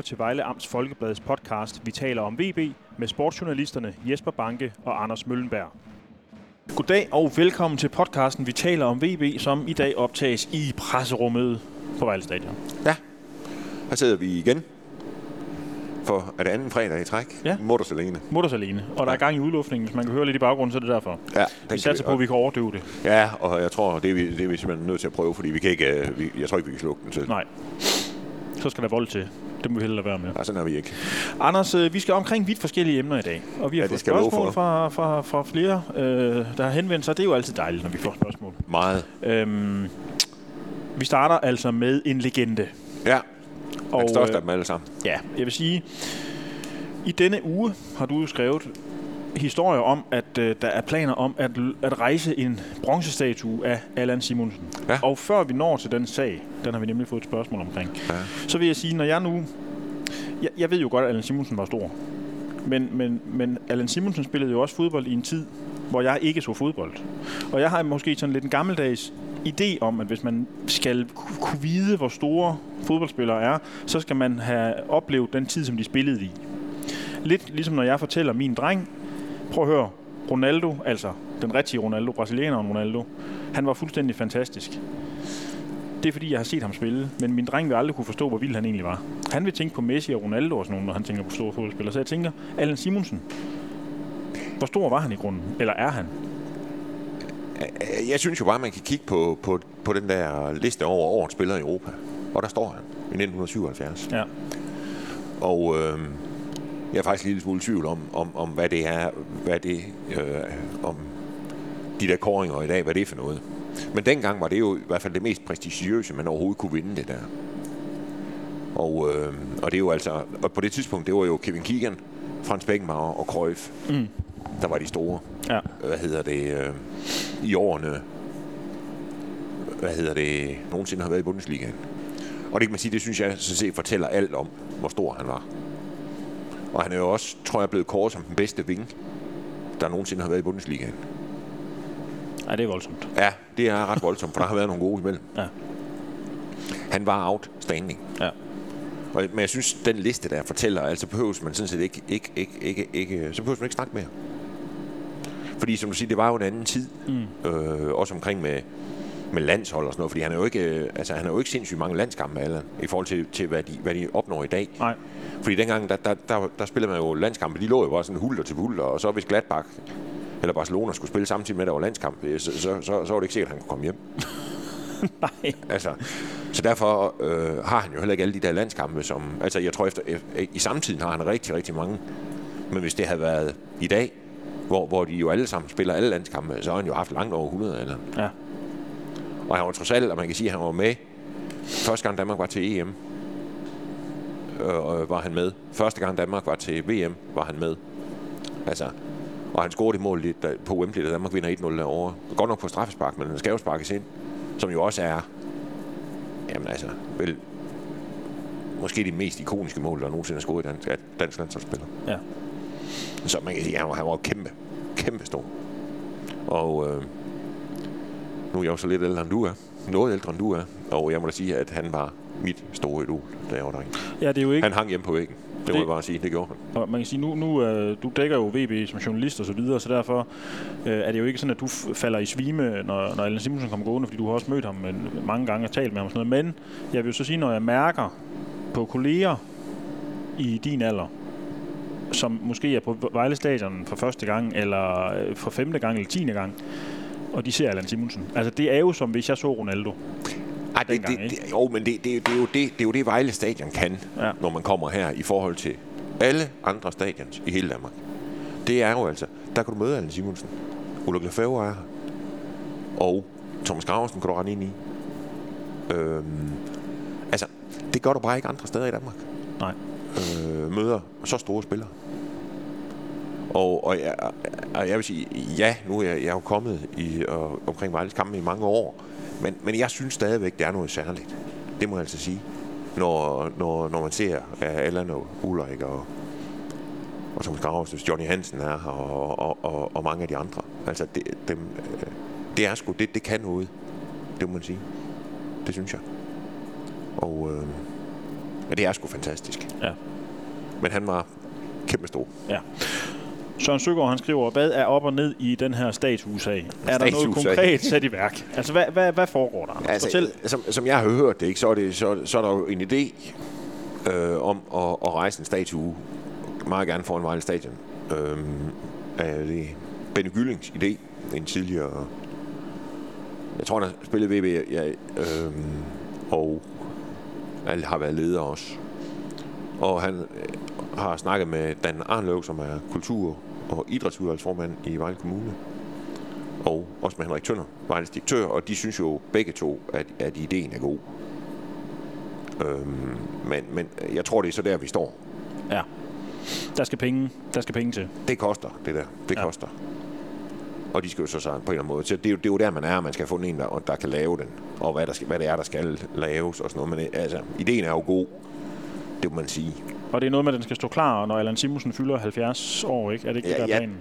lytter til Vejle Amts Folkebladets podcast Vi taler om VB med sportsjournalisterne Jesper Banke og Anders Møllenberg. Goddag og velkommen til podcasten Vi taler om VB, som i dag optages i presserummet på Vejle Stadion. Ja, her sidder vi igen for er det anden fredag i træk. Ja. Mutters alene. Mutters alene, og der er gang i udluftningen. Hvis man kan høre lidt i baggrunden, så er det derfor. Ja, Vi satser på, at vi kan overdøve det. Ja, og jeg tror, det er, vi, det er vi simpelthen nødt til at prøve, fordi vi kan ikke, uh, vi, jeg tror ikke, vi kan slukke den til. Nej. Så skal der vold til. Det må vi hellere være med. Nej, sådan er vi ikke. Anders, øh, vi skal omkring vidt forskellige emner i dag. Og vi har Ja, fået spørgsmål fra, fra, fra flere, øh, der har henvendt sig. Det er jo altid dejligt, når vi får spørgsmål. Meget. Øhm, vi starter altså med en legende. Ja, Og, den største øh, af dem alle sammen. Ja, jeg vil sige, i denne uge har du skrevet historier om, at øh, der er planer om at, at rejse en bronzestatue af Allan Simonsen. Ja. Og før vi når til den sag, den har vi nemlig fået et spørgsmål omkring, Ja. så vil jeg sige, når jeg nu... Jeg, jeg ved jo godt, at Allan Simonsen var stor. Men, men, men Allan Simonsen spillede jo også fodbold i en tid, hvor jeg ikke så fodbold. Og jeg har måske sådan lidt en gammeldags idé om, at hvis man skal ku- kunne vide, hvor store fodboldspillere er, så skal man have oplevet den tid, som de spillede i. Lidt ligesom når jeg fortæller min dreng, prøv at høre, Ronaldo, altså den rigtige Ronaldo, brasilianeren Ronaldo, han var fuldstændig fantastisk. Det er fordi, jeg har set ham spille, men min dreng vil aldrig kunne forstå, hvor vild han egentlig var. Han vil tænke på Messi og Ronaldo og sådan noget, når han tænker på store fodboldspillere. Så jeg tænker, Allan Simonsen, hvor stor var han i grunden? Eller er han? Jeg synes jo bare, man kan kigge på, på, på den der liste over årets spillere i Europa. Og der står han i 1977. Ja. Og øh, jeg er faktisk en lille smule i tvivl om, om, om hvad det er, hvad det, øh, om de der koringer i dag, hvad det er for noget. Men dengang var det jo i hvert fald det mest prestigiøse, man overhovedet kunne vinde det der. Og, øh, og det er jo altså, og på det tidspunkt, det var jo Kevin Keegan, Frans Beckenbauer og Cruyff, Mm. der var de store. Ja. Hvad hedder det, øh, i årene, hvad hedder det, nogensinde har været i Bundesligaen. Og det kan man sige, det synes jeg så set fortæller alt om, hvor stor han var. Og han er jo også, tror jeg, blevet kåret som den bedste ving, der nogensinde har været i Bundesligaen. ja, det er voldsomt. Ja, det er ret voldsomt, for der har været nogle gode imellem. Ja. Han var outstanding. Ja. Og, men jeg synes, den liste der fortæller, altså behøves man sådan set ikke, ikke, ikke, ikke, ikke så behøves man ikke snakke mere. Fordi som du siger, det var jo en anden tid. Mm. Øh, også omkring med, med landshold og sådan noget. Fordi han er jo ikke, øh, altså, han er jo ikke sindssygt mange landskampe, Allan, i forhold til, til hvad, de, hvad de opnår i dag. Nej. Fordi dengang, der, der, der, der spillede man jo landskampe. De lå jo bare sådan hulter til hulter. Og så hvis Gladbach eller Barcelona skulle spille samtidig med, at der var landskamp, øh, så, så, så, så var det ikke sikkert, at han kunne komme hjem. Nej. Altså, så derfor øh, har han jo heller ikke alle de der landskampe, som... Altså, jeg tror, efter, efter, i samtiden har han rigtig, rigtig mange. Men hvis det havde været i dag, hvor, hvor de jo alle sammen spiller alle landskampe, så har han jo haft langt over 100 eller. Ja. Og han var trods alt, og man kan sige, at han var med første gang Danmark var til EM. Øh, var han med. Første gang Danmark var til VM, var han med. Altså, og han scorede et mål lidt på Wembley, da Danmark vinder 1-0 derovre. Godt nok på straffespark, men den skal jo sparkes ind. Som jo også er, jamen altså, vel, måske de mest ikoniske mål, der nogensinde er scoret i dansk, af dansk landsholdsspiller. Ja. Så man kan sige, at han var, han var kæmpe, kæmpe stor. Og øh, nu er jeg jo så lidt ældre end du er. Noget ældre end du er. Og jeg må da sige, at han var mit store idol, da jeg var derinde. ja, det er jo ikke... Han hang hjemme på væggen. Det må Det- jeg bare sige, det gjorde han. Og man kan sige, nu, nu øh, du dækker jo VB som journalist og så videre, så derfor øh, er det jo ikke sådan, at du falder i svime, når, når Allan Simonsen kommer gående, fordi du har også mødt ham men, mange gange og talt med ham og sådan noget. Men jeg vil jo så sige, når jeg mærker på kolleger i din alder, som måske er på Vejle Stadion for første gang, eller øh, for femte gang, eller tiende gang, og de ser Allan Simonsen. Altså, det er jo som hvis jeg så Ronaldo. Ej, det, dengang, det, det, jo, men det, det, det, er jo det, det er jo det, Vejle Stadion kan, Ja. når man kommer her i forhold til alle andre stadions i hele Danmark. Det er jo altså, der kan du møde Allen Simonsen. Ulrik Lefebvre er her. Og Thomas Graversen kan du rende ind i. Øhm, altså, det gør du bare ikke andre steder i Danmark. Nej. øh, møder så store spillere. Og, og, jeg, og jeg vil sige, ja, nu er jeg, jeg er jo kommet i, og, omkring Vejles kampe i mange år, men, men jeg synes stadigvæk, det er noget særligt. Det må jeg altså sige. Når, når, når man ser ja, Allan og Ulrik og, og Thomas Graves, Johnny Hansen er her, og, og, og, og mange af de andre. Altså, det, dem, øh, det er sgu, det, det kan noget. Det må man sige. Det synes jeg. Og øh, Men det er sgu fantastisk. Ja. Men han var kæmpe stor. Ja. Søren Søgaard, han skriver, hvad er op og ned i den her statshusag? Er der noget konkret sat i værk? Altså, hvad, hvad, hvad foregår der? Altså, Fortæl. som, som jeg har hørt det, ikke, så, er det, så, så er der jo en idé øh, om at, at rejse en statue meget gerne foran Vejle Stadion. Øh, er det Benny Gyllings idé, en tidligere... Jeg tror, han har spillet VB, ja, øh, og han har været leder også. Og han øh, har snakket med Dan Arnløv, som er kultur- og idrætsudvalgsformand i Vejle Kommune. Og også med Henrik Tønder, Vejles direktør, og de synes jo begge to, at, at ideen er god. Øhm, men, men jeg tror, det er så der, vi står. Ja. Der skal penge, der skal penge til. Det koster, det der. Det Ja. koster. Og de skal jo så sige på en eller anden måde. Så det er jo, det er jo der, man er. Man skal have fundet en, der, der kan lave den. Og hvad, der skal, hvad det er, der skal laves og sådan noget. Men altså, ideen er jo god. Det må man sige. Og det er noget med, at den skal stå klar, når Allan Simonsen fylder 70 år, ikke? Er det ikke det, der er planen?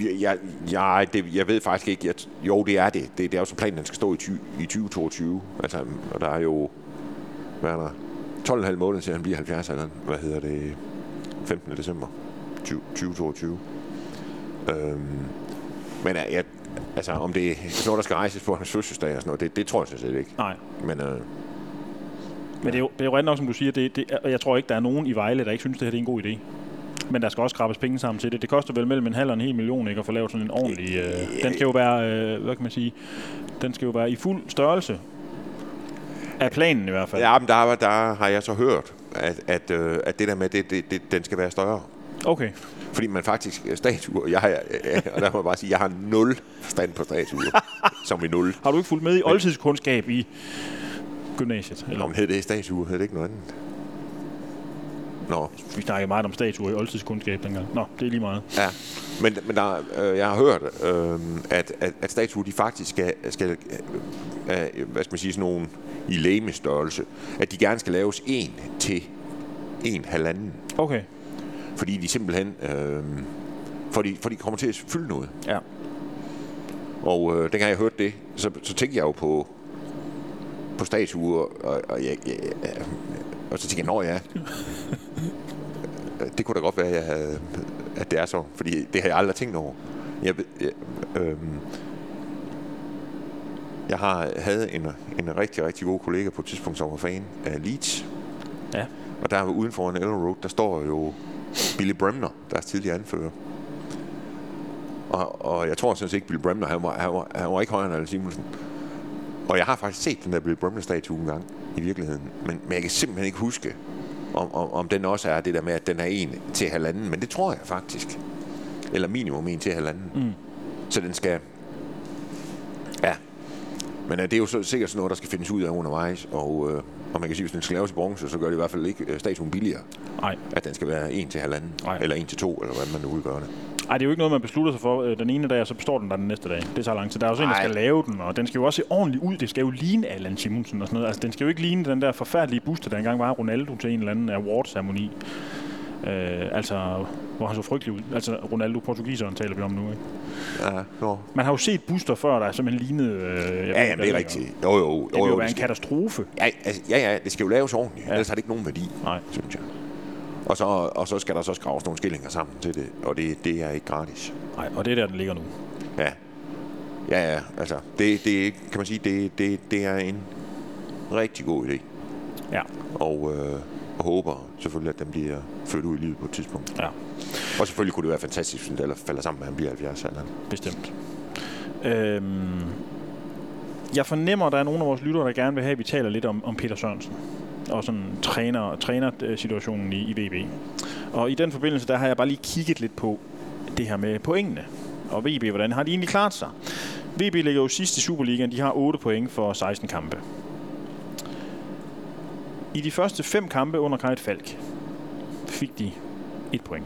jeg, jeg, jeg, det, jeg ved faktisk ikke. Jeg, jo, det er det. det. Det er jo så planen, den skal stå i, 20, i 2022. Altså, og der er jo... Hvad er der? 12,5 måneder til han bliver 70 eller hvad hedder det? 15. december 20, 2022. Øhm, men jeg, altså, om det er noget, der skal rejses på hans fødselsdag og sådan noget, det, det tror jeg sådan set ikke. Nej. Men øh, Men det er jo, det er jo ret nok, som du siger, det, det, og jeg tror ikke, der er nogen i Vejle, der ikke synes, det her det er en god idé. Men der skal også skrabes penge sammen til det. Det koster vel mellem en halv og en hel million, ikke, at få lavet sådan en ordentlig... Øh, den skal jo være, øh, hvad kan man sige, den skal jo være i fuld størrelse. Af planen i hvert fald. ja, men der, der har jeg så hørt, at, at, øh, at det der med, det, det, det, den skal være større. Okay. Fordi man faktisk øh, statuer, jeg har, øh, og der må jeg bare sige, jeg har nul stand på statuer, som i nul. Har du ikke fulgt med i oldtidskundskab i gymnasiet? Eller, Om hed det statuer, hed det ikke noget andet? Nå, vi snakkede meget om statuer i oldtidskundskab dengang. Nå, det er lige meget. ja. Men, men der, øh, jeg har hørt, øh, at, at, at statuer, de faktisk skal, skal øh, øh, hvad skal man sige, sådan nogle i lægemestørrelse, at de gerne skal laves en til en halvanden. Okay. Fordi de simpelthen, øh, for, de, for de kommer til at fylde noget. Ja. Og øh, dengang jeg hørte det, så, så tænkte jeg jo på, på statuer, og, og, jeg, jeg, og så tænkte jeg, nå ja, det kunne da godt være, jeg havde, at det er så, fordi det har jeg aldrig tænkt over. Jeg, jeg, øh, jeg har, havde en, en rigtig, rigtig god kollega på et tidspunkt, som var fan af Leeds. Ja. Og der uden for en Ellen Road, der står jo Billy Bremner, der er tidligere anfører. Og, og jeg tror sådan set ikke, Billy Bremner, han var, han var, han var ikke højere end Allan Simonsen. Og jeg har faktisk set den der Billy Bremner-statue en gang i virkeligheden. Men, men jeg kan simpelthen ikke huske, om, om, om den også er det der med, at den er en til halvanden. Men det tror jeg faktisk. Eller minimum en til halvanden. Mm. Så den skal... Ja. Men øh, det er jo så, sikkert sådan noget, der skal findes ud af undervejs. Og, øh, og man kan sige, hvis den skal laves i bronze, så gør det i hvert fald ikke øh, statuen billigere. Nej. At den skal være en til halvanden. Nej. Eller en til to, eller hvad man nu vil gøre det. Ej, det er jo ikke noget, man beslutter sig for øh, den ene dag, og så består den der den næste dag. Det tager lang tid. Der er jo så en, der Ej. skal lave den, og den skal jo også se ordentligt ud. Det skal jo ligne Allan Simonsen og sådan noget. Altså, den skal jo ikke ligne den der forfærdelige buste, der engang var Ronaldo til en eller anden award-ceremoni. Øh, altså, hvor han så frygtelig ud. Altså, Ronaldo, portugiseren, taler vi om nu, ikke? Ja, nå. Man har jo set buster før, der simpelthen lignede... Øh, ved Ja, jamen, det er rigtigt. Jo, jo, jo, Det vil jo jo, være en skal, katastrofe. ja, altså, ja, ja, det skal jo laves ordentligt. Ja. Ellers har det ikke nogen værdi, Nej. synes jeg. Og så, og så skal der så skraves nogle skillinger sammen til det, og det, det er ikke gratis. Nej, og det er der, den ligger nu. Ja. Ja, ja, altså, det, det er kan man sige, det, det, det er en rigtig god idé. Ja, Og, øh, og håber selvfølgelig, at den bliver ført ud i livet på et tidspunkt. ja, Og selvfølgelig kunne det være fantastisk, hvis den falder sammen med, at han bliver 70 eller bestemt. Øhm, jeg fornemmer, at der er nogle af vores lyttere, der gerne vil have, at vi taler lidt om, om Peter Sørensen og sådan træner, trænersituationen i, i VB. Og i den forbindelse, der har jeg bare lige kigget lidt på det her med pointene. Og VB, hvordan har de egentlig klaret sig? VB ligger jo sidst i Superligaen. De har 8 point for 16 kampe. I de første fem kampe under Kajt Falk fik de 1 point.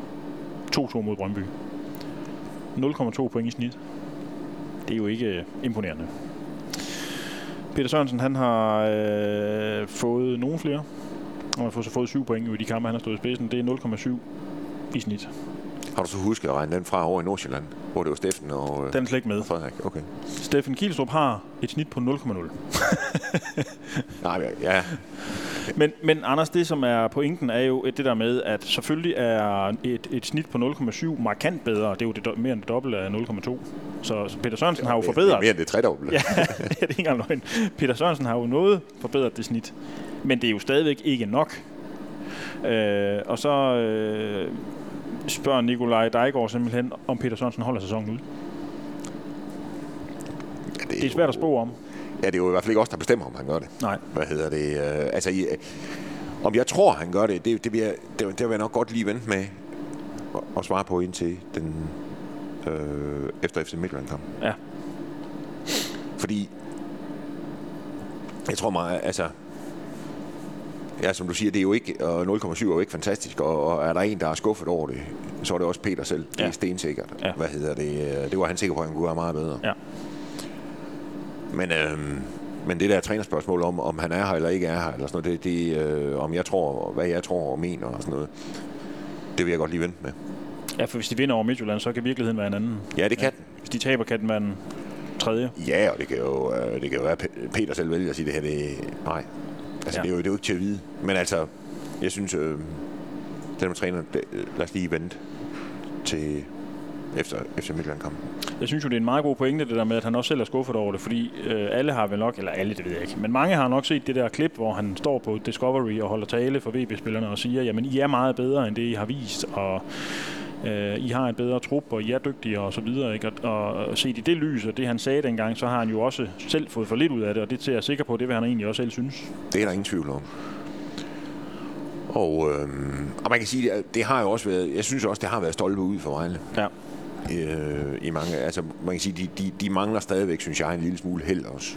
2-2 mod Brøndby. 0,2 point i snit. Det er jo ikke øh, imponerende. Peter Sørensen, han har øh, fået nogle flere. Og har fået, så fået 7 point i de kampe, han har stået i spidsen. Det er 0,7 i snit. Har du så husket at regne den fra over i Nordsjælland, hvor det var Steffen og, øh, Den er slet ikke med. Frederik? Okay. Steffen Kielstrup har et snit på 0,0. Nej, ja. Men, men Anders, det som er pointen er jo det der med, at selvfølgelig er et, et snit på 0,7 markant bedre. Det er jo det, mere end det dobbelte af 0,2. Så, Peter Sørensen har jo Det er forbedret. mere end det tredobbelte. Ja, det er ikke engang løgn. Peter Sørensen har jo noget forbedret det snit. Men det er jo stadigvæk ikke nok. Øh, og så øh, spørger Nikolaj Dejgaard simpelthen, om Peter Sørensen holder sæsonen ud. Ja, Det er svært at spå om. Ja, det er jo i hvert fald ikke os, der bestemmer, om han gør det. Nej. Hvad hedder det? Øh, altså, i, om jeg tror, han gør det, det, det, vil jeg, det, det vil jeg nok godt lige vente med at, at svare på indtil den øh, efter FC Midtjylland-kamp. Ja. Fordi jeg tror meget, altså Ja, som du siger, det er jo ikke, og 0,7 er jo ikke fantastisk, og, og er der en, der er skuffet over det, så er det også Peter selv. Det Ja. er stensikkert. Ja. Hvad hedder det? øh, Det var han sikker på, at han kunne gøre meget bedre. Ja. Men, øhm, men det der trænerspørgsmål om, om han er her eller ikke er her, eller sådan noget, det, det øh, om jeg tror, hvad jeg tror og mener og sådan noget, det vil jeg godt lige vente med. Ja, for hvis de vinder over Midtjylland, så kan virkeligheden være en anden. Ja, det kan den. Hvis de taber, kan den være en tredje. Ja, og det kan jo, øh, det kan jo være, Pe- Peter selv vælger at sige, det her, det nej. Altså, Ja. ja. det, er jo, det er jo ikke til at vide. Men altså, jeg synes, øh, den med træner, det, lad os lige vente til efter, efter Midtjylland-kampen. Jeg synes jo, det er en meget god pointe, det der med, at han også selv er skuffet over det, fordi øh, alle har vel nok, eller alle, det ved jeg ikke, men mange har nok set det der klip, hvor han står på Discovery og holder tale for VB-spillerne og siger, jamen I er meget bedre end det, I har vist, og øh, I har en bedre trup, og I er dygtige og så videre, ikke? Og, og set i det lys, og det han sagde dengang, så har han jo også selv fået for lidt ud af det, og det er jeg sikker på, det vil han egentlig også selv synes. Det er der ingen tvivl om. Og, øhm, og man kan sige, at det har jo også været, jeg synes også, det har været stolpe ud for Vejle. Ja. Øh, i mange, altså man kan sige, de, de, de mangler stadigvæk, synes jeg, en lille smule held også.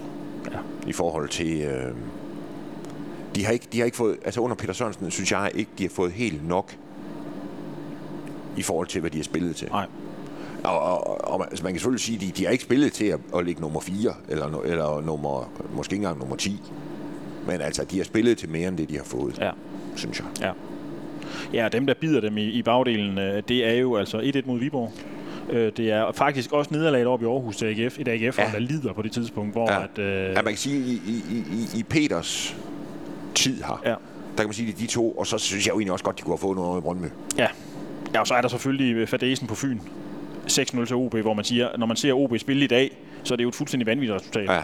Ja. I forhold til, øh, de har ikke, de har ikke fået, altså under Peter Sørensen, synes jeg ikke, de har fået helt nok i forhold til, hvad de har spillet til. Nej. Og, og, og altså, man kan selvfølgelig sige, at de, de har ikke spillet til at, at ligge nummer 4, eller, eller nummer, måske ikke engang nummer 10. Men altså, de har spillet til mere end det, de har fået, Ja. synes jeg. Ja. Ja, dem, der bider dem i, i bagdelen, øh, det er jo altså 1-1 mod Viborg. Øh, det er faktisk også nederlaget op i Aarhus til AGF. Et AGF, ja. Der lider på det tidspunkt, hvor Ja. at... Øh, Ja, man kan sige, i, i, i, i Peters tid her, Ja. der kan man sige, det er de to, og så synes jeg jo egentlig også godt, de kunne have fået noget i Brøndby. ja. ja, og så er der selvfølgelig øh, fadesen på Fyn. 6-0 til OB, hvor man siger, når man ser OB spille i dag, så er det jo et fuldstændig vanvittigt resultat. Ja.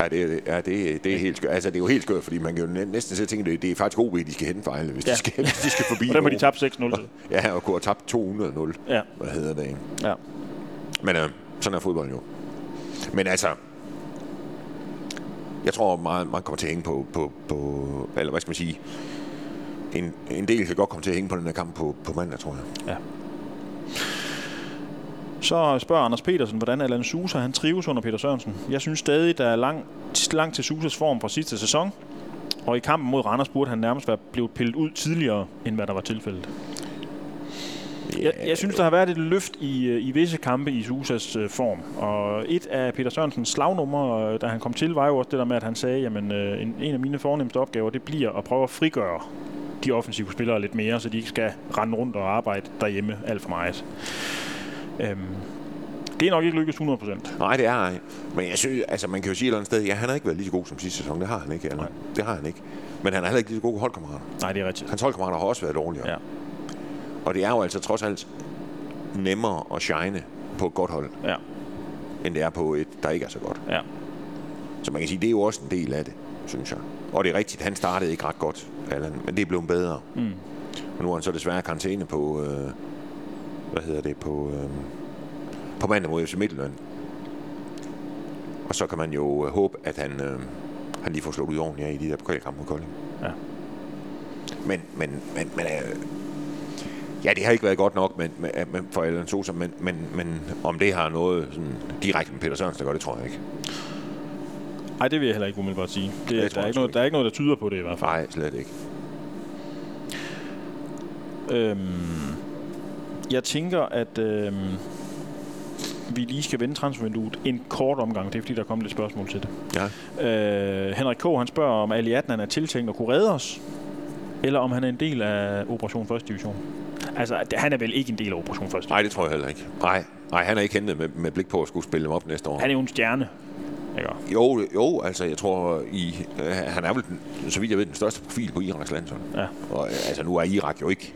Ja, det, ja, det, det er helt skørt. Altså, det er jo helt skørt, fordi man kan jo næ- næsten så tænke, det, det er faktisk OB, de skal hente fejle, hvis, Ja. ja. de, skal, hvis de skal forbi. Og der må de tabe 6-0 til. Ja, og kunne have tabt 200-0. Ja, Hvad hedder det? ikke? ja. Men øh, sådan er fodbold jo. Men altså, jeg tror meget, man kommer til at hænge på, på, på eller hvad skal man sige, en, en del kan godt komme til at hænge på den her kamp på, på mandag, tror jeg. Så spørger Anders Petersen, hvordan Allan Susa han trives under Peter Sørensen. Jeg synes stadig, der er lang, til Susas form fra sidste sæson. Og i kampen mod Randers burde han nærmest være blevet pillet ud tidligere, end hvad der var tilfældet. Jeg, jeg synes, der har været et løft i, øh, i visse kampe i Susas øh, form. Og et af Peter Sørensens slagnumre, øh, da han kom til, var jo også det der med, at han sagde, jamen øh, en, en af mine fornemmeste opgaver, det bliver at prøve at frigøre de offensive spillere lidt mere, så de ikke skal rende rundt og arbejde derhjemme alt for meget. Øhm, det er nok ikke lykkedes 100%. Nej, det er ej. Men jeg synes, altså man kan jo sige et eller andet sted, ja, han har ikke været lige så god som sidste sæson. Det har han ikke, eller? Nej. Det har han ikke. Men han er heller ikke lige så god holdkammerater. Nej, det er rigtigt. Hans holdkammerater har også været dårligere. Ja. Og det er jo altså trods alt nemmere at shine på et godt hold, Ja, end det er på et, der ikke er så godt. ja. Så man kan sige, det er jo også en del af det, synes jeg. Og det er rigtigt, han startede ikke ret godt, Allan, men det er blevet bedre. Mm. Og nu er han så desværre karantæne på, øh, hvad hedder det, på, øh, på mandag mod FC Midtjylland. Og så kan man jo øh, håbe, at han, øh, han lige får slået ud ordentligt i de der pokalkampe mod Kolding. Ja. Men, men, men, men øh, ja, det har ikke været godt nok men, men, for Allan Sosa, men, men, men om det har noget sådan, direkte med Peter Sørensen, der gør det, tror jeg ikke. Ej, det vil jeg heller ikke umiddelbart sige. Det, Det der, er ikke noget, der er ikke noget, der tyder på det i hvert fald. Nej, slet ikke. Øhm, jeg tænker, at øhm, vi lige skal vende transfervinduet en kort omgang. Det er fordi, der er kommet lidt spørgsmål til det. Ja. Øh, Henrik K. han spørger, om Ali Adnan er tiltænkt at kunne redde os, eller om han er en del af Operation 1. Division. Altså, han er vel ikke en del af Operation 1. Nej, det tror jeg heller ikke. Nej, nej han er ikke hentet med, med blik på at skulle spille dem op næste år. Han er jo en stjerne. Ikke? Jo, jo, altså jeg tror, i, øh, han er vel, den, så vidt jeg ved, den største profil på Iraks landshold. Ja. Og øh, altså nu er Irak jo ikke,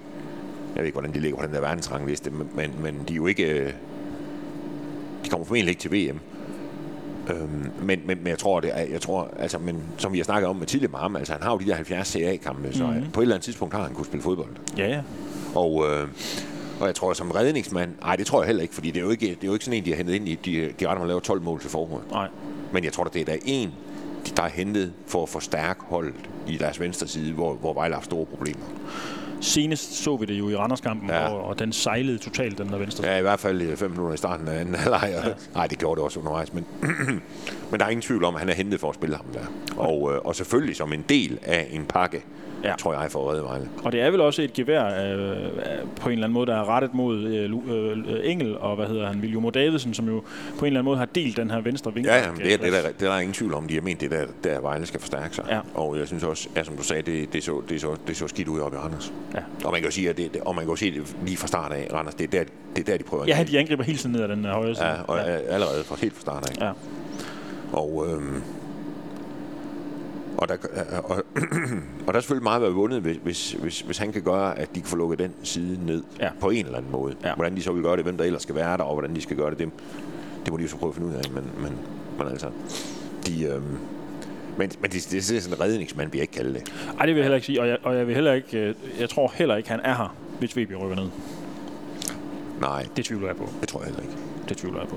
jeg ved ikke, hvordan de ligger på den der verdensrangliste, men, men, men de er jo ikke, øh, de kommer formentlig ikke til VM. Øhm, men, men, men jeg tror, det er, jeg tror, altså, men som vi har snakket om med tidligere med ham, altså han har jo de der 70 CA-kampe, så mm-hmm. på et eller andet tidspunkt har han kunne spille fodbold. Ja, ja. Og, øh, og jeg tror, som redningsmand, nej, det tror jeg heller ikke, fordi det er jo ikke, det er jo ikke sådan en, de har hentet ind i, de, de retter, man laver 12 mål til forhånd. Nej. Men jeg tror, at det er der en, der er hentet for at forstærke holdet i deres venstre side, hvor, hvor Vejle har store problemer. Senest så vi det jo i Randerskampen, Ja. og, og den sejlede totalt, den der venstre. Ja, i hvert fald i fem minutter i starten af anden halvleg. Ja. Nej, det gjorde det også undervejs, men, men der er ingen tvivl om, at han er hentet for at spille ham der. Og, øh, og selvfølgelig som en del af en pakke, ja. Tror jeg, for redde Vejle. Og det er vel også et gevær øh, øh, på en eller anden måde, der er rettet mod øh, Lu- øh, Engel og, hvad hedder han, William Davidsen, som jo på en eller anden måde har delt den her venstre vinkel. Ja, ja men det, er, det, er der, det er der ingen tvivl om. De har ment, det der, der Vejle skal forstærke sig. Ja. Og jeg synes også, ja, som du sagde, det, det, så, det, så, det så skidt ud oppe i Randers. Ja. Og man kan jo sige, at det, det, og man kan jo se det lige fra start af, Randers, det er der, det er der de prøver at Ja, de angriber hele tiden ned ad den øh, højre side. Ja, og ja. allerede fra helt fra start af. ja. Og, øhm, og, der, og, og der er selvfølgelig meget at være vundet, hvis, hvis, hvis, hvis han kan gøre, at de kan få lukket den side ned Ja. på en eller anden måde. Ja. Hvordan de så vil gøre det, hvem der ellers skal være der, og hvordan de skal gøre det, det, det må de jo så prøve at finde ud af. Men, men, men altså, de... Øhm, men, men det, det er sådan en redningsmand, vi ikke kalde det. Ej, det vil jeg heller ikke sige, og jeg, og jeg vil heller ikke, øh, jeg tror heller ikke, han er her, hvis VB rykker ned. Nej, Det tvivler jeg på. det tror jeg heller ikke. Det tvivler jeg på.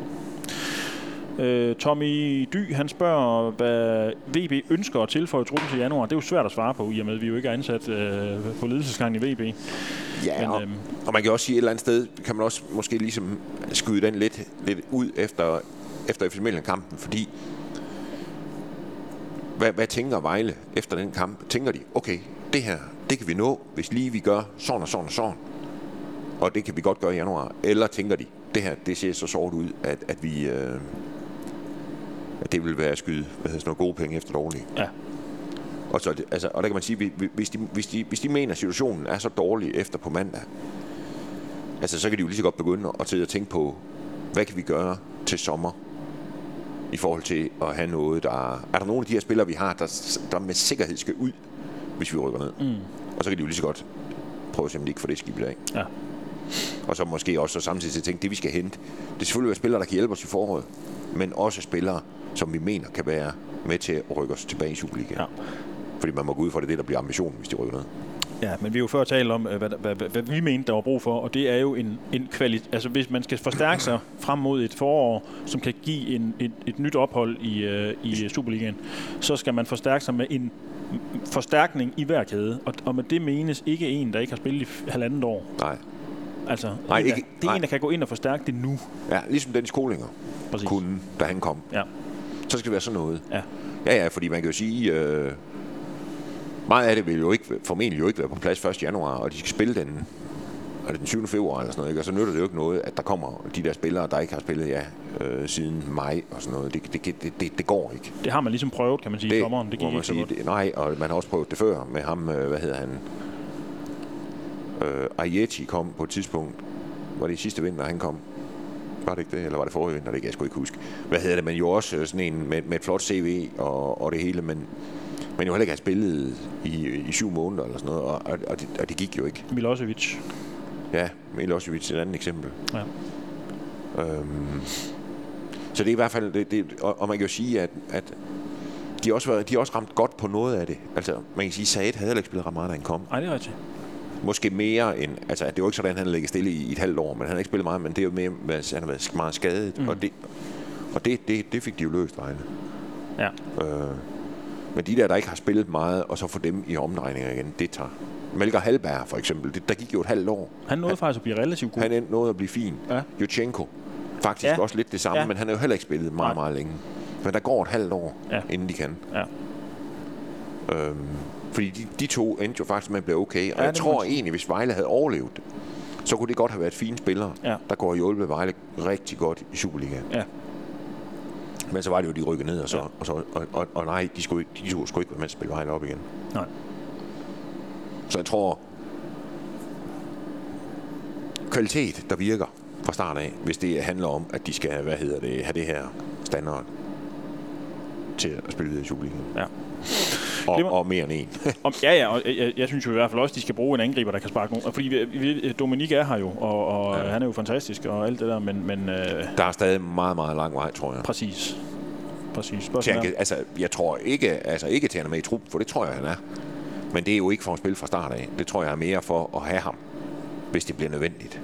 Øh, Tommy Dy, han spørger, hvad VB ønsker at tilføje truppen til januar. Det er jo svært at svare på, i og med, at vi jo ikke er ansat øh, på ledelsesgangen i VB. Ja, Men, og, øhm, og man kan også sige, et eller andet sted, kan man også måske ligesom skyde den lidt, lidt ud efter, efter FC kampen fordi hvad, hvad tænker Vejle efter den kamp? Tænker de, okay, det her, det kan vi nå, hvis lige vi gør sådan og sådan og sådan, og det kan vi godt gøre i januar. Eller tænker de, det her, det ser så sort ud, at, at vi... Øh, at det vil være at skyde hvad hedder sådan noget, gode penge efter dårlige. Ja. Og, så, altså, og der kan man sige, hvis- de, hvis, de, hvis de mener, at situationen er så dårlig efter på mandag, altså, så kan de jo lige så godt begynde at sidde og tænke på, hvad kan vi gøre til sommer i forhold til at have noget, der... Er der nogle af de her spillere, vi har, der, der med sikkerhed skal ud, hvis vi rykker ned? Mm. Og så kan de jo lige så godt prøve at se, om de ikke får det skibet af. Ja. Og så måske også så samtidig tænke, det vi skal hente, det er selvfølgelig være spillere, der kan hjælpe os i foråret, men også spillere, som vi mener kan være med til at rykke os tilbage i Superligaen. Ja. Fordi man må gå ud fra det, det der bliver ambitionen, hvis de rykker ned. Ja, men vi har jo før talt om, øh, hvad, hvad, hvad, hvad vi mente, der var brug for, og det er jo en, en kvalitet. Altså, hvis man skal forstærke sig frem mod et forår, som kan give en, et, et nyt ophold i, øh, i Superligaen, så skal man forstærke sig med en forstærkning i hver kæde. Og, og med det menes ikke en, der ikke har spillet i halvandet år. Nej. Altså, Nej, en, ikke- det er nej. en, der kan gå ind og forstærke det nu. Ja, ligesom Dennis Kolinger Præcis. kunne, da han kom. Ja, Så skal det være sådan noget. ja. Ja, ja, fordi man kan jo sige, øh, meget af det vil jo ikke, formentlig jo ikke være på plads 1. januar, og de skal spille den, er det den 7. februar eller sådan noget, ikke? og så nytter det jo ikke noget, at der kommer de der spillere, der ikke har spillet ja, øh, siden maj og sådan noget. Det, det, det, det, det går ikke. Det har man ligesom prøvet, kan man sige, i sommeren. Det gik ikke så sige. godt. Det, nej, og man har også prøvet det før med ham, øh, hvad hedder han? Øh, Ayeti kom på et tidspunkt, var det i sidste vinter, han kom? Var det ikke det, eller var det forrige vinter? Det kan jeg sgu ikke huske. Hvad hedder det? Men jo også øh, sådan en med, med et flot CV og, og det hele, men, men jo heller ikke har spillet i, i syv måneder eller sådan noget, og, og, og, det, og det gik jo ikke. Milosevic. Ja, Milosevic er et andet eksempel. Ja. Øhm, så det er i hvert fald, det, det, og, og man kan jo sige, at, at de har, også været, de har også ramt godt på noget af det. Altså, man kan sige, at Saad havde heller ikke spillet ret meget, da han kom. Nej, det er rigtigt. Måske mere end, altså det er jo ikke sådan, at han har ligget stille i, i et halvt år, men han har ikke spillet meget, men det er jo mere, at han har været meget skadet, mm. og, det, og det, det, det fik de jo løst, Vejle. Ja. Øh, men de der, der ikke har spillet meget, og så få dem i omdrejninger igen, det tager. Melker Halberg for eksempel, det, der gik jo et halvt år. Han nåede faktisk at blive relativt god. Han endte noget at blive fin. Ja. Jutchenko, faktisk Ja. også lidt det samme, Ja. men han har jo heller ikke spillet meget, Nej. meget længe. Men der går et halvt år, Ja. inden de kan. Ja. Øhm, fordi de, de to endte jo faktisk med at blive okay. Og Ja, jeg tror sige. egentlig, hvis Vejle havde overlevet, så kunne det godt have været fine spillere, Ja. der kunne have hjulpet Vejle rigtig godt i Superligaen. Ja. Men så var det jo, de rykkede ned, og, så, Ja. og, så, og, og, og nej, de skulle, ikke- de to skulle ikke være med at spille Vejle op igen. Nej. Så jeg tror, kvalitet, der virker fra start af, hvis det handler om, at de skal hvad hedder det, have det her standard, til at spille videre i Superligaen. Ja. Og, og mere end en. Om, ja, ja, og jeg, jeg synes jo i hvert fald også, de skal bruge en angriber, der kan sparke nogen. Fordi vi, vi, Dominik er her jo, og, og Ja. han er jo fantastisk og alt det der, men, men øh, Der er stadig meget, meget lang vej, tror jeg. præcis. Præcis. Kan, altså, jeg tror ikke, altså ikke til at han er med i truppen, for det tror jeg, han er. Men det er jo ikke for at spille fra start af. Det tror jeg er mere for at have ham, hvis det bliver nødvendigt.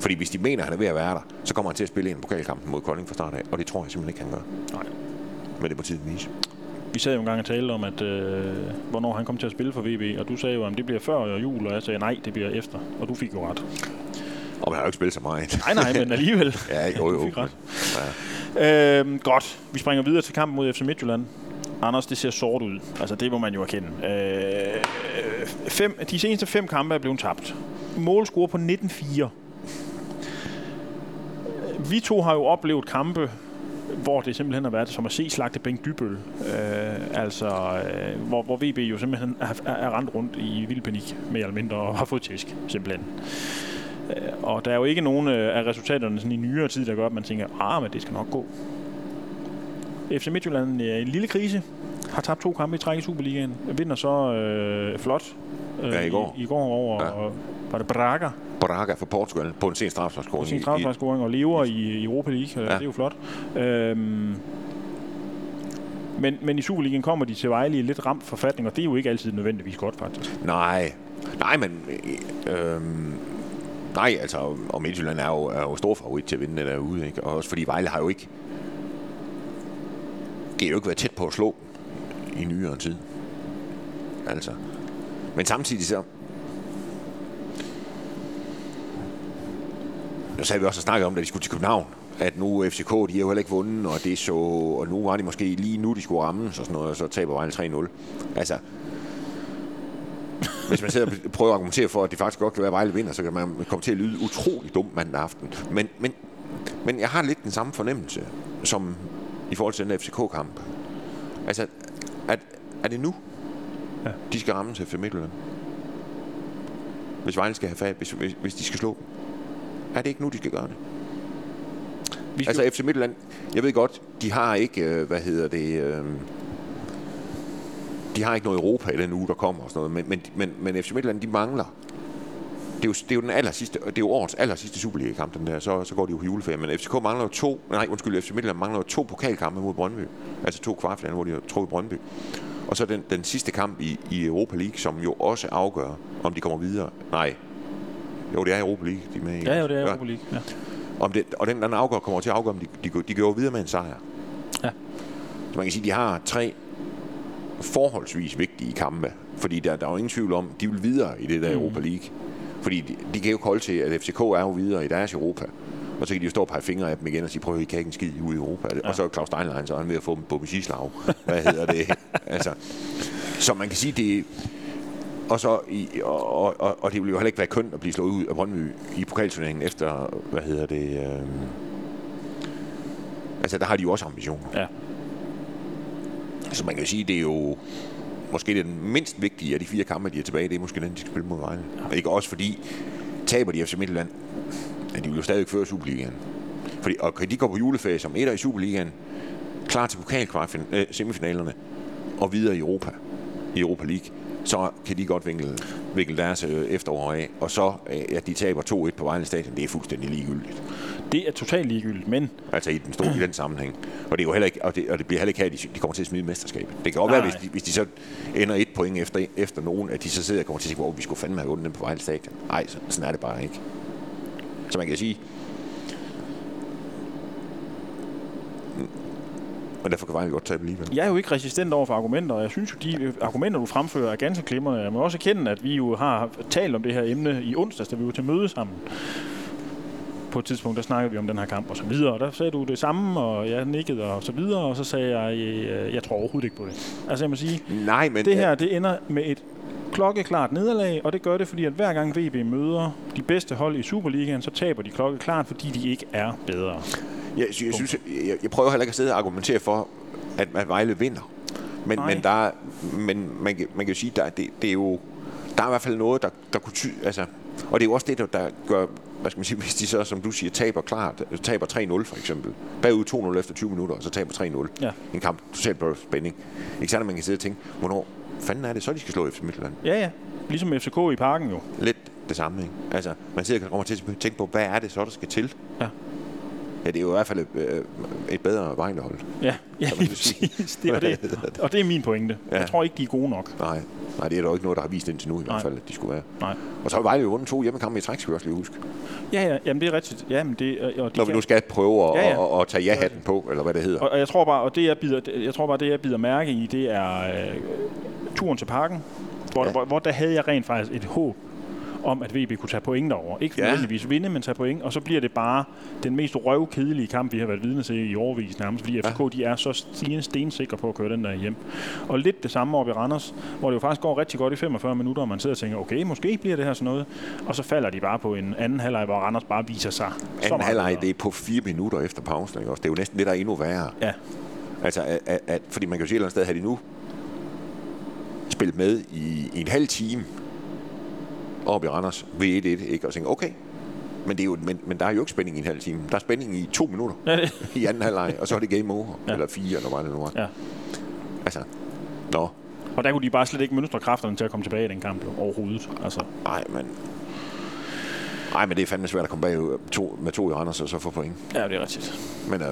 Fordi hvis de mener, at han er ved at være der, så kommer han til at spille en pokalkamp mod Kolding fra start af. Og det tror jeg simpelthen ikke, han gør. Nej. Men det må tiden vise. Vi sad jo en gang og talte om, at øh, hvornår han kom til at spille for VB, og du sagde jo, at det bliver før jul, og jeg sagde, nej, det bliver efter. Og du fik jo ret. Og man har jo ikke spillet så meget. Nej, nej, men alligevel. Ja, jo, jo. Du fik ret. Ja. Øhm, godt. Vi springer videre til kampen mod FC Midtjylland. Anders, det ser sort ud. Altså, det må man jo erkende. Øh, fem, de seneste fem kampe er blevet tabt. Målscore på 19-4. Vi to har jo oplevet kampe, hvor det simpelthen har været som at se slagte Bengt Dybøl. Øh, altså, øh, hvor, hvor VB jo simpelthen er, er, er rendt rundt i vild panik, mere eller mindre, og har fået tæsk, simpelthen. Øh, og der er jo ikke nogen øh, af resultaterne sådan i nyere tid, der gør, at man tænker, ah, men det skal nok gå. FC Midtjylland er i en lille krise. Har tabt to kampe i træk i Superligaen. Vinder så øh, flot øh, Ja, i går. I, i går over, Ja. Var det Braga Braga for Portugal på en sen på strafsparkscoring. sin i- strafsparkscoring og lever i, i Europa League. Ja. Det er jo flot. Øhm, men, men i Superligaen kommer de til Vejle i lidt ramt forfatning, og det er jo ikke altid nødvendigvis godt, faktisk. Nej, nej, men... Øh, nej, altså, og Midtjylland er jo, er jo stor favorit til at vinde det derude, ikke? Og også fordi Vejle har jo ikke... Det har jo ikke været tæt på at slå i nyere tid. Altså. Men samtidig så... Nu sagde vi også at snakke om, da vi skulle til København, at nu FCK, de har jo heller ikke vundet, og det så, og nu var de måske lige nu, de skulle ramme, så sådan noget, og så taber Vejle 3-0. Altså, hvis man sidder og prøver at argumentere for, at det faktisk godt kan være, at Vejle vinder, så kan man komme til at lyde utrolig dum mandag aften. Men, men, men jeg har lidt den samme fornemmelse, som i forhold til den FCK-kamp. Altså, at, er det nu, Ja. ja. de skal ramme til FC Midtjylland? Hvis Vejle skal have fat, hvis, hvis, hvis de skal slå dem. Er det ikke nu, de skal gøre det? Vi skal, Altså FC Midtjylland, jeg ved godt, de har ikke, øh, hvad hedder det, øh, de har ikke noget Europa i den uge, der kommer og sådan noget, men, men, men, men FC Midtjylland, de mangler. Det er jo, det er jo den aller sidste, det er jo årets aller sidste Superliga-kamp, den der, så, så går de jo på juleferie. Men FCK mangler jo to, nej undskyld, FC Midtjylland mangler jo to pokalkampe mod Brøndby. Altså to kvartfinaler, hvor de har trukket Brøndby. Og så den, den sidste kamp i, i Europa League, som jo også afgør, om de kommer videre. Nej, jo, det er Europa League, de er med i. ja, jo, det er. Europa League. Ja. Om det, og den, den afgør, kommer til at afgøre, om de, de, går- de går videre med en sejr. Ja. Så man kan sige, at de har tre forholdsvis vigtige kampe. Fordi der, der er jo ingen tvivl om, de vil videre i det der mm. Europa League. Fordi de, de kan jo ikke holde til, at FCK er jo videre i deres Europa. Og så kan de jo stå og pege fingre af dem igen og sige, prøv at I kan ikke en skid ude i Europa. Ja. Og så er Claus Steinlein, så er han ved at få dem på musislag. Hvad hedder det? altså, så man kan sige, det og, så i, og, og, og, og det ville jo heller ikke være kønt at blive slået ud af Brøndby i pokalturneringen efter, hvad hedder det... Øh, altså, der har de jo også ambitioner. Ja. Så man kan jo sige, det er jo måske den mindst vigtige af de fire kampe, de er tilbage. Det er måske den, de skal spille mod Vejle. Ja. Ikke også fordi, taber de FC Midtjylland, ja, de vil jo stadigvæk føre Superligaen. Fordi, og kan de gå på juleferie som etter i Superligaen, klar til pokalkvartfin- øh, semifinalerne og videre i Europa, i Europa League, så kan de godt vikle, vikle deres øh, efterår af. Og så, øh, at de taber 2-1 på Vejle Stadion, det er fuldstændig ligegyldigt. Det er totalt ligegyldigt, men Altså i den, store, i den sammenhæng. Og det, er jo heller ikke, og det, og det bliver heller ikke her, de, de kommer til at smide mesterskabet. Det kan godt Nej. være, hvis de, hvis de så ender et point efter, efter nogen, at de så sidder og kommer til at sige, hvor vi skulle fandme have vundet den på Vejle Stadion. Nej, så, sådan er det bare ikke. Så man kan sige, og derfor kan Vejle godt tabe alligevel. jeg er jo ikke resistent over for argumenter, og jeg synes jo, de øh, argumenter, du fremfører, er ganske glimrende. Jeg må også erkende, at vi jo har talt om det her emne i onsdags, da vi var til møde sammen. På et tidspunkt, der snakkede vi om den her kamp og så videre, og der sagde du det samme, og jeg nikkede og så videre, og så sagde jeg, øh, jeg tror overhovedet ikke på det. Altså jeg må sige, Nej, men det her, det ender med et klokkeklart nederlag, og det gør det, fordi at hver gang VB møder de bedste hold i Superligaen, så taber de klokkeklart, fordi de ikke er bedre. Jeg, jeg, synes, jeg, jeg prøver heller ikke at sidde og argumentere for, at, at Vejle vinder. Men, Nej. men, der, er- men man, kan- man kan jo sige, at det, det er jo, der er i hvert fald noget, der, der kunne ty, altså, Og det er jo også det, der, der gør, hvad skal man sige, hvis de så, som du siger, taber klart, taber 3-0 for eksempel. Bagud 2-0 efter 20 minutter, og så taber 3-0. Ja. En kamp, totalt på spænding. Ikke sandt, at man kan sidde og tænke, hvornår fanden er det så, de skal slå FC Midtjylland? Ja, ja. Ligesom FCK i parken jo. Lidt det samme, ikke? Altså, man sidder og kommer til at tænke på, hvad er det så, der skal til? Ja. Ja, det er jo i hvert fald et, øh, et bedre vejnehold. Ja, ja præcis. Det, og, det, det? og det er min pointe. Ja. Jeg tror ikke, de er gode nok. Nej, nej, det er der jo ikke noget, der har vist indtil nu i Nej. hvert fald, at de skulle være. Nej. Og så har Vejle jo vundet to hjemmekampe i træk, skal vi også lige huske. Ja, ja, jamen det er rigtigt. Ja, men det, og de Når vi nu skal prøve at, Ja, ja, at, at tage ja-hatten på, eller hvad det hedder. og, og jeg tror bare, og det jeg bider, jeg tror bare, det jeg bider mærke i, det er øh, turen til parken, hvor. Ja. hvor, hvor, der havde jeg rent faktisk et håb om, at VB kunne tage point derover. Ikke Ja. nødvendigvis vinde, men tage point, og så bliver det bare den mest røvkedelige kamp, vi har været vidne til i overvis nærmest, fordi FCK de er så sten- stensikre på at køre den der hjem. Og lidt det samme oppe i Randers, hvor det jo faktisk går rigtig godt i 45 minutter, og man sidder og tænker, okay, måske bliver det her sådan noget, og så falder de bare på en anden halvleg, hvor Randers bare viser sig Anden halvleg, det er på fire minutter efter pausen, ikke også? Det er jo næsten det, der er endnu værre. Ja, Altså, at, at, at, fordi man kan jo sige et eller andet sted, havde de nu spillet med i, i en halv time op i Randers ved 1-1, ikke? Og tænke, okay, men, det er jo, men, men der er jo ikke spænding i en halv time. Der er spænding i to minutter ja, det, i anden halvleg, og så er det game over. Ja. Eller fire, eller hvad det nu var. ja. Altså, nå, Og der kunne de bare slet ikke mønstre kræfterne til at komme tilbage i den kamp jo, overhovedet. Altså, nej, men... Nej, men det er fandme svært at komme bag to, med to i Randers og så få point. ja, det er rigtigt. Men øh,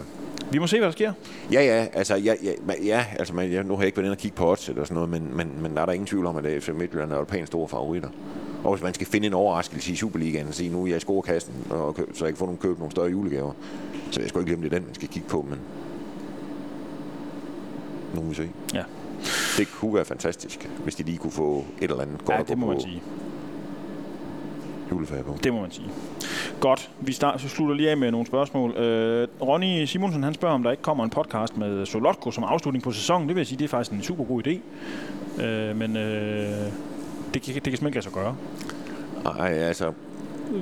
Vi må se, hvad der sker. Ja, ja, altså, ja, ja, ja, altså man, ja, nu har jeg ikke været inde og kigge på odds eller sådan noget, men, men, men der er der ingen tvivl om, at FC Midtjylland er jo pænt store favoritter. Og hvis man skal finde en overraskelse i Superligaen og sige, nu er jeg i scorekassen, og kø- så jeg kan få nogle køb nogle større julegaver, så jeg skal ikke glemme, det er den, man skal kigge på, men nu må vi se. Ja, Det kunne være fantastisk, hvis de lige kunne få et eller andet godt ja det må man sige. juleferie på. Det må man sige. Godt, vi start, så slutter lige af med nogle spørgsmål. Øh, Ronny Simonsen han spørger, om der ikke kommer en podcast med Solotko som afslutning på sæsonen. Det vil jeg sige, det er faktisk en super god idé. Øh, men øh, det, kan, det kan simpelthen ikke lade sig gøre. Nej, altså,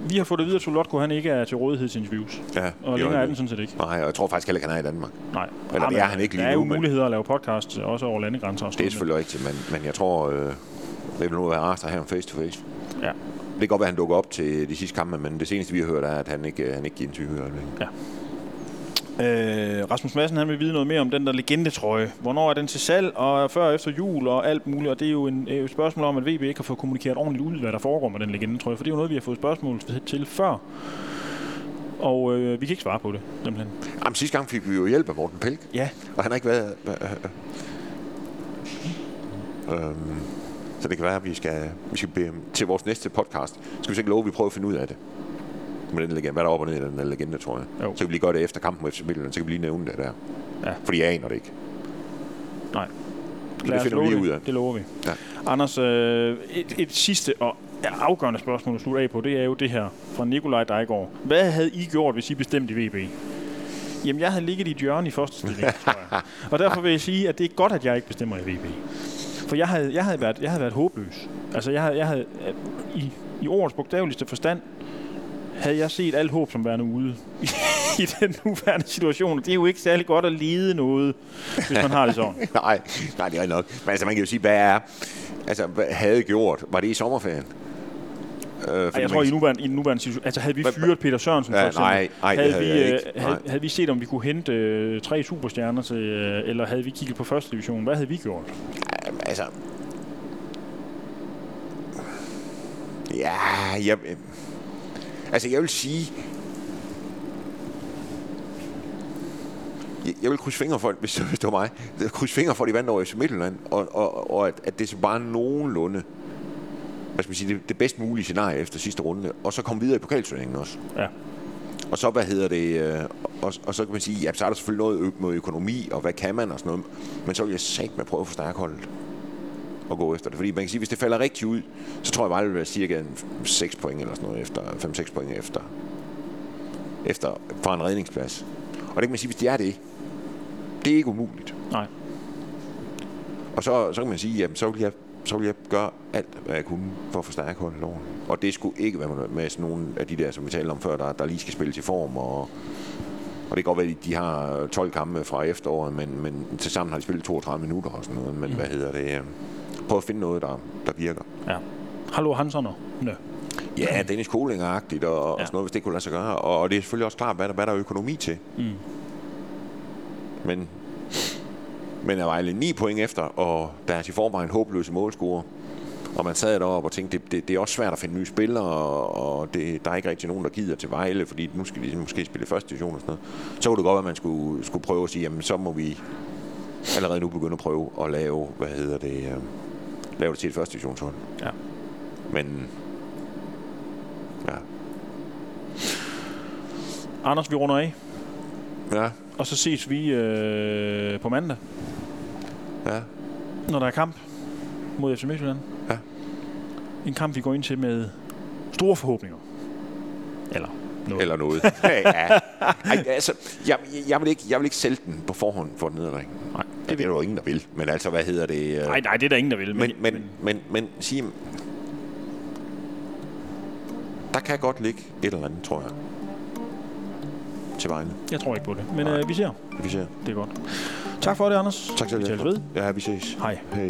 Vi har fået det videre, at Solotko han ikke er til rådighed til interviews. ja. Og det længere er den sådan set ikke. Nej, og jeg tror faktisk heller ikke, han er i Danmark. Nej. Eller det men er han ikke lige Der er nu, jo men- muligheder at lave podcast også over landegrænser. Og Det er selvfølgelig rigtigt, men, men jeg tror, øh, det vil nu være rart at have ham face to face. Ja. Det kan godt være, at han dukker op til de sidste kampe, men det seneste, vi har hørt, er, at han ikke, han ikke giver interview i øjeblikket. Øh, Rasmus Madsen han vil vide noget mere om den der legendetrøje. Hvornår er den til salg, og før og efter jul og alt muligt. Og det er jo en, øh, et spørgsmål om, at VB ikke har fået kommunikeret ordentligt ud, hvad der foregår med den legendetrøje. For det er jo noget, vi har fået spørgsmål til før. Og øh, vi kan ikke svare på det, simpelthen. Jamen, sidste gang fik vi jo hjælp af Morten Pelk, Ja, og han har ikke været... Øh, øh, øhm, så det kan være, at vi skal, vi skal bede, til vores næste podcast, skal vi så ikke love, at vi prøver at finde ud af det. Med den legende, hvad der er op og ned i den der legende, tror jeg. Jo. Så kan vi lige gøre det efter kampen med FC Midtjylland, så kan vi lige nævne det der. Ja. Fordi jeg aner det ikke. nej. det Lad os finder vi lige ud af. Det, det lover vi. Ja. Anders, øh, et, et sidste og afgørende spørgsmål at slutte af på, det er jo det her fra Nikolaj Dejgaard. Hvad havde I gjort, hvis I bestemte i VB? Jamen, jeg havde ligget i et hjørne i første stilling, tror jeg. Og derfor vil jeg sige, at det er godt, at jeg ikke bestemmer i VB. For jeg havde, jeg havde, været, jeg havde været håbløs. Altså, jeg havde, jeg havde øh, i, i ordets bogstaveligste forstand, havde jeg set alt håb som værende ude i, den nuværende situation. Det er jo ikke særlig godt at lide noget, hvis man har det sådan. nej, nej, det er nok. Men altså, man kan jo sige, hvad er... Altså, hvad havde gjort? Var det i sommerferien? Øh, Ej, jeg tror, i, nuværende, i nuværende situation... Altså, havde vi fyret Peter Sørensen, Ja, for eksempel, nej, nej, det havde, havde vi, jeg øh, ikke. havde, Nej. havde vi set, om vi kunne hente øh, tre superstjerner til... Øh, eller havde vi kigget på første division? Hvad havde vi gjort? Jamen, altså... Ja, jeg... øh, Altså, jeg vil sige... Jeg, vil krydse fingre for, hvis, hvis det var mig, krydse fingre for, at de vandt over FC Midtjylland, og, og, og at, at det så bare nogenlunde hvad skal man sige, det, det bedst mulige scenarie efter sidste runde, og så komme videre i pokalturneringen også. Ja. Og så, hvad hedder det, øh, og, og så kan man sige, ja, så er der selvfølgelig noget med økonomi, og hvad kan man og sådan noget, men så vil jeg sagt med at prøve at forstærke holdet og gå efter det. Fordi man kan sige, hvis det falder rigtigt ud, så tror jeg bare, det vil være cirka en 6 point eller sådan noget, efter 5-6 point efter, efter fra en redningsplads. Og det kan man sige, hvis det er det, det er ikke umuligt. Nej. Og så, så kan man sige, jamen, så vil jeg så vil jeg gøre alt, hvad jeg kunne for at forstærke holdet loven. Og det skulle ikke være med, sådan nogle af de der, som vi talte om før, der, der lige skal spilles i form. Og, og det kan godt være, at de har 12 kampe fra efteråret, men, men til sammen har de spillet 32 minutter og sådan noget. Men mm. hvad hedder det? Øh, Prøv at finde noget, der, der virker. Ja. Hallo Hansen og Nø. Ja, Dennis Koling-agtigt og, ja. og sådan noget, hvis det kunne lade sig gøre. Og, og det er selvfølgelig også klart, hvad der, hvad der er økonomi til. Mm. Men, men er Vejle 9 point efter, og der er i forvejen håbløse målscorer. Og man sad deroppe og tænkte, det, det, det er også svært at finde nye spillere, og, og det, der er ikke rigtig nogen, der gider til Vejle, fordi nu skal de måske spille første division og sådan noget. Så kunne det godt være, at man skulle, skulle prøve at sige, jamen så må vi allerede nu begynde at prøve at lave, hvad hedder det, øh, lave det til et første divisionshold. Ja. Men ja, Anders, vi runder af, ja, og så ses vi øh, på mandag, ja, når der er kamp mod FC Midtjylland. Ja. En kamp, vi går ind til med store forhåbninger. Eller noget. eller noget. ja. Ej, altså, jeg, jeg, vil ikke, jeg vil ikke sælge den på forhånd for et nederlag. Nej, Det er jo ingen, der vil. Men altså, hvad hedder det? øh, nej, nej, det er der ingen, der vil. Men, men, men, men sige, der kan godt ligge et eller andet, tror jeg. Til Vejle. jeg tror ikke på det. Men øh, vi ser. Vi ser. Det er godt. Tak for det, Anders. Tak til Vi ved. Ja, vi ses. Hej. Hej.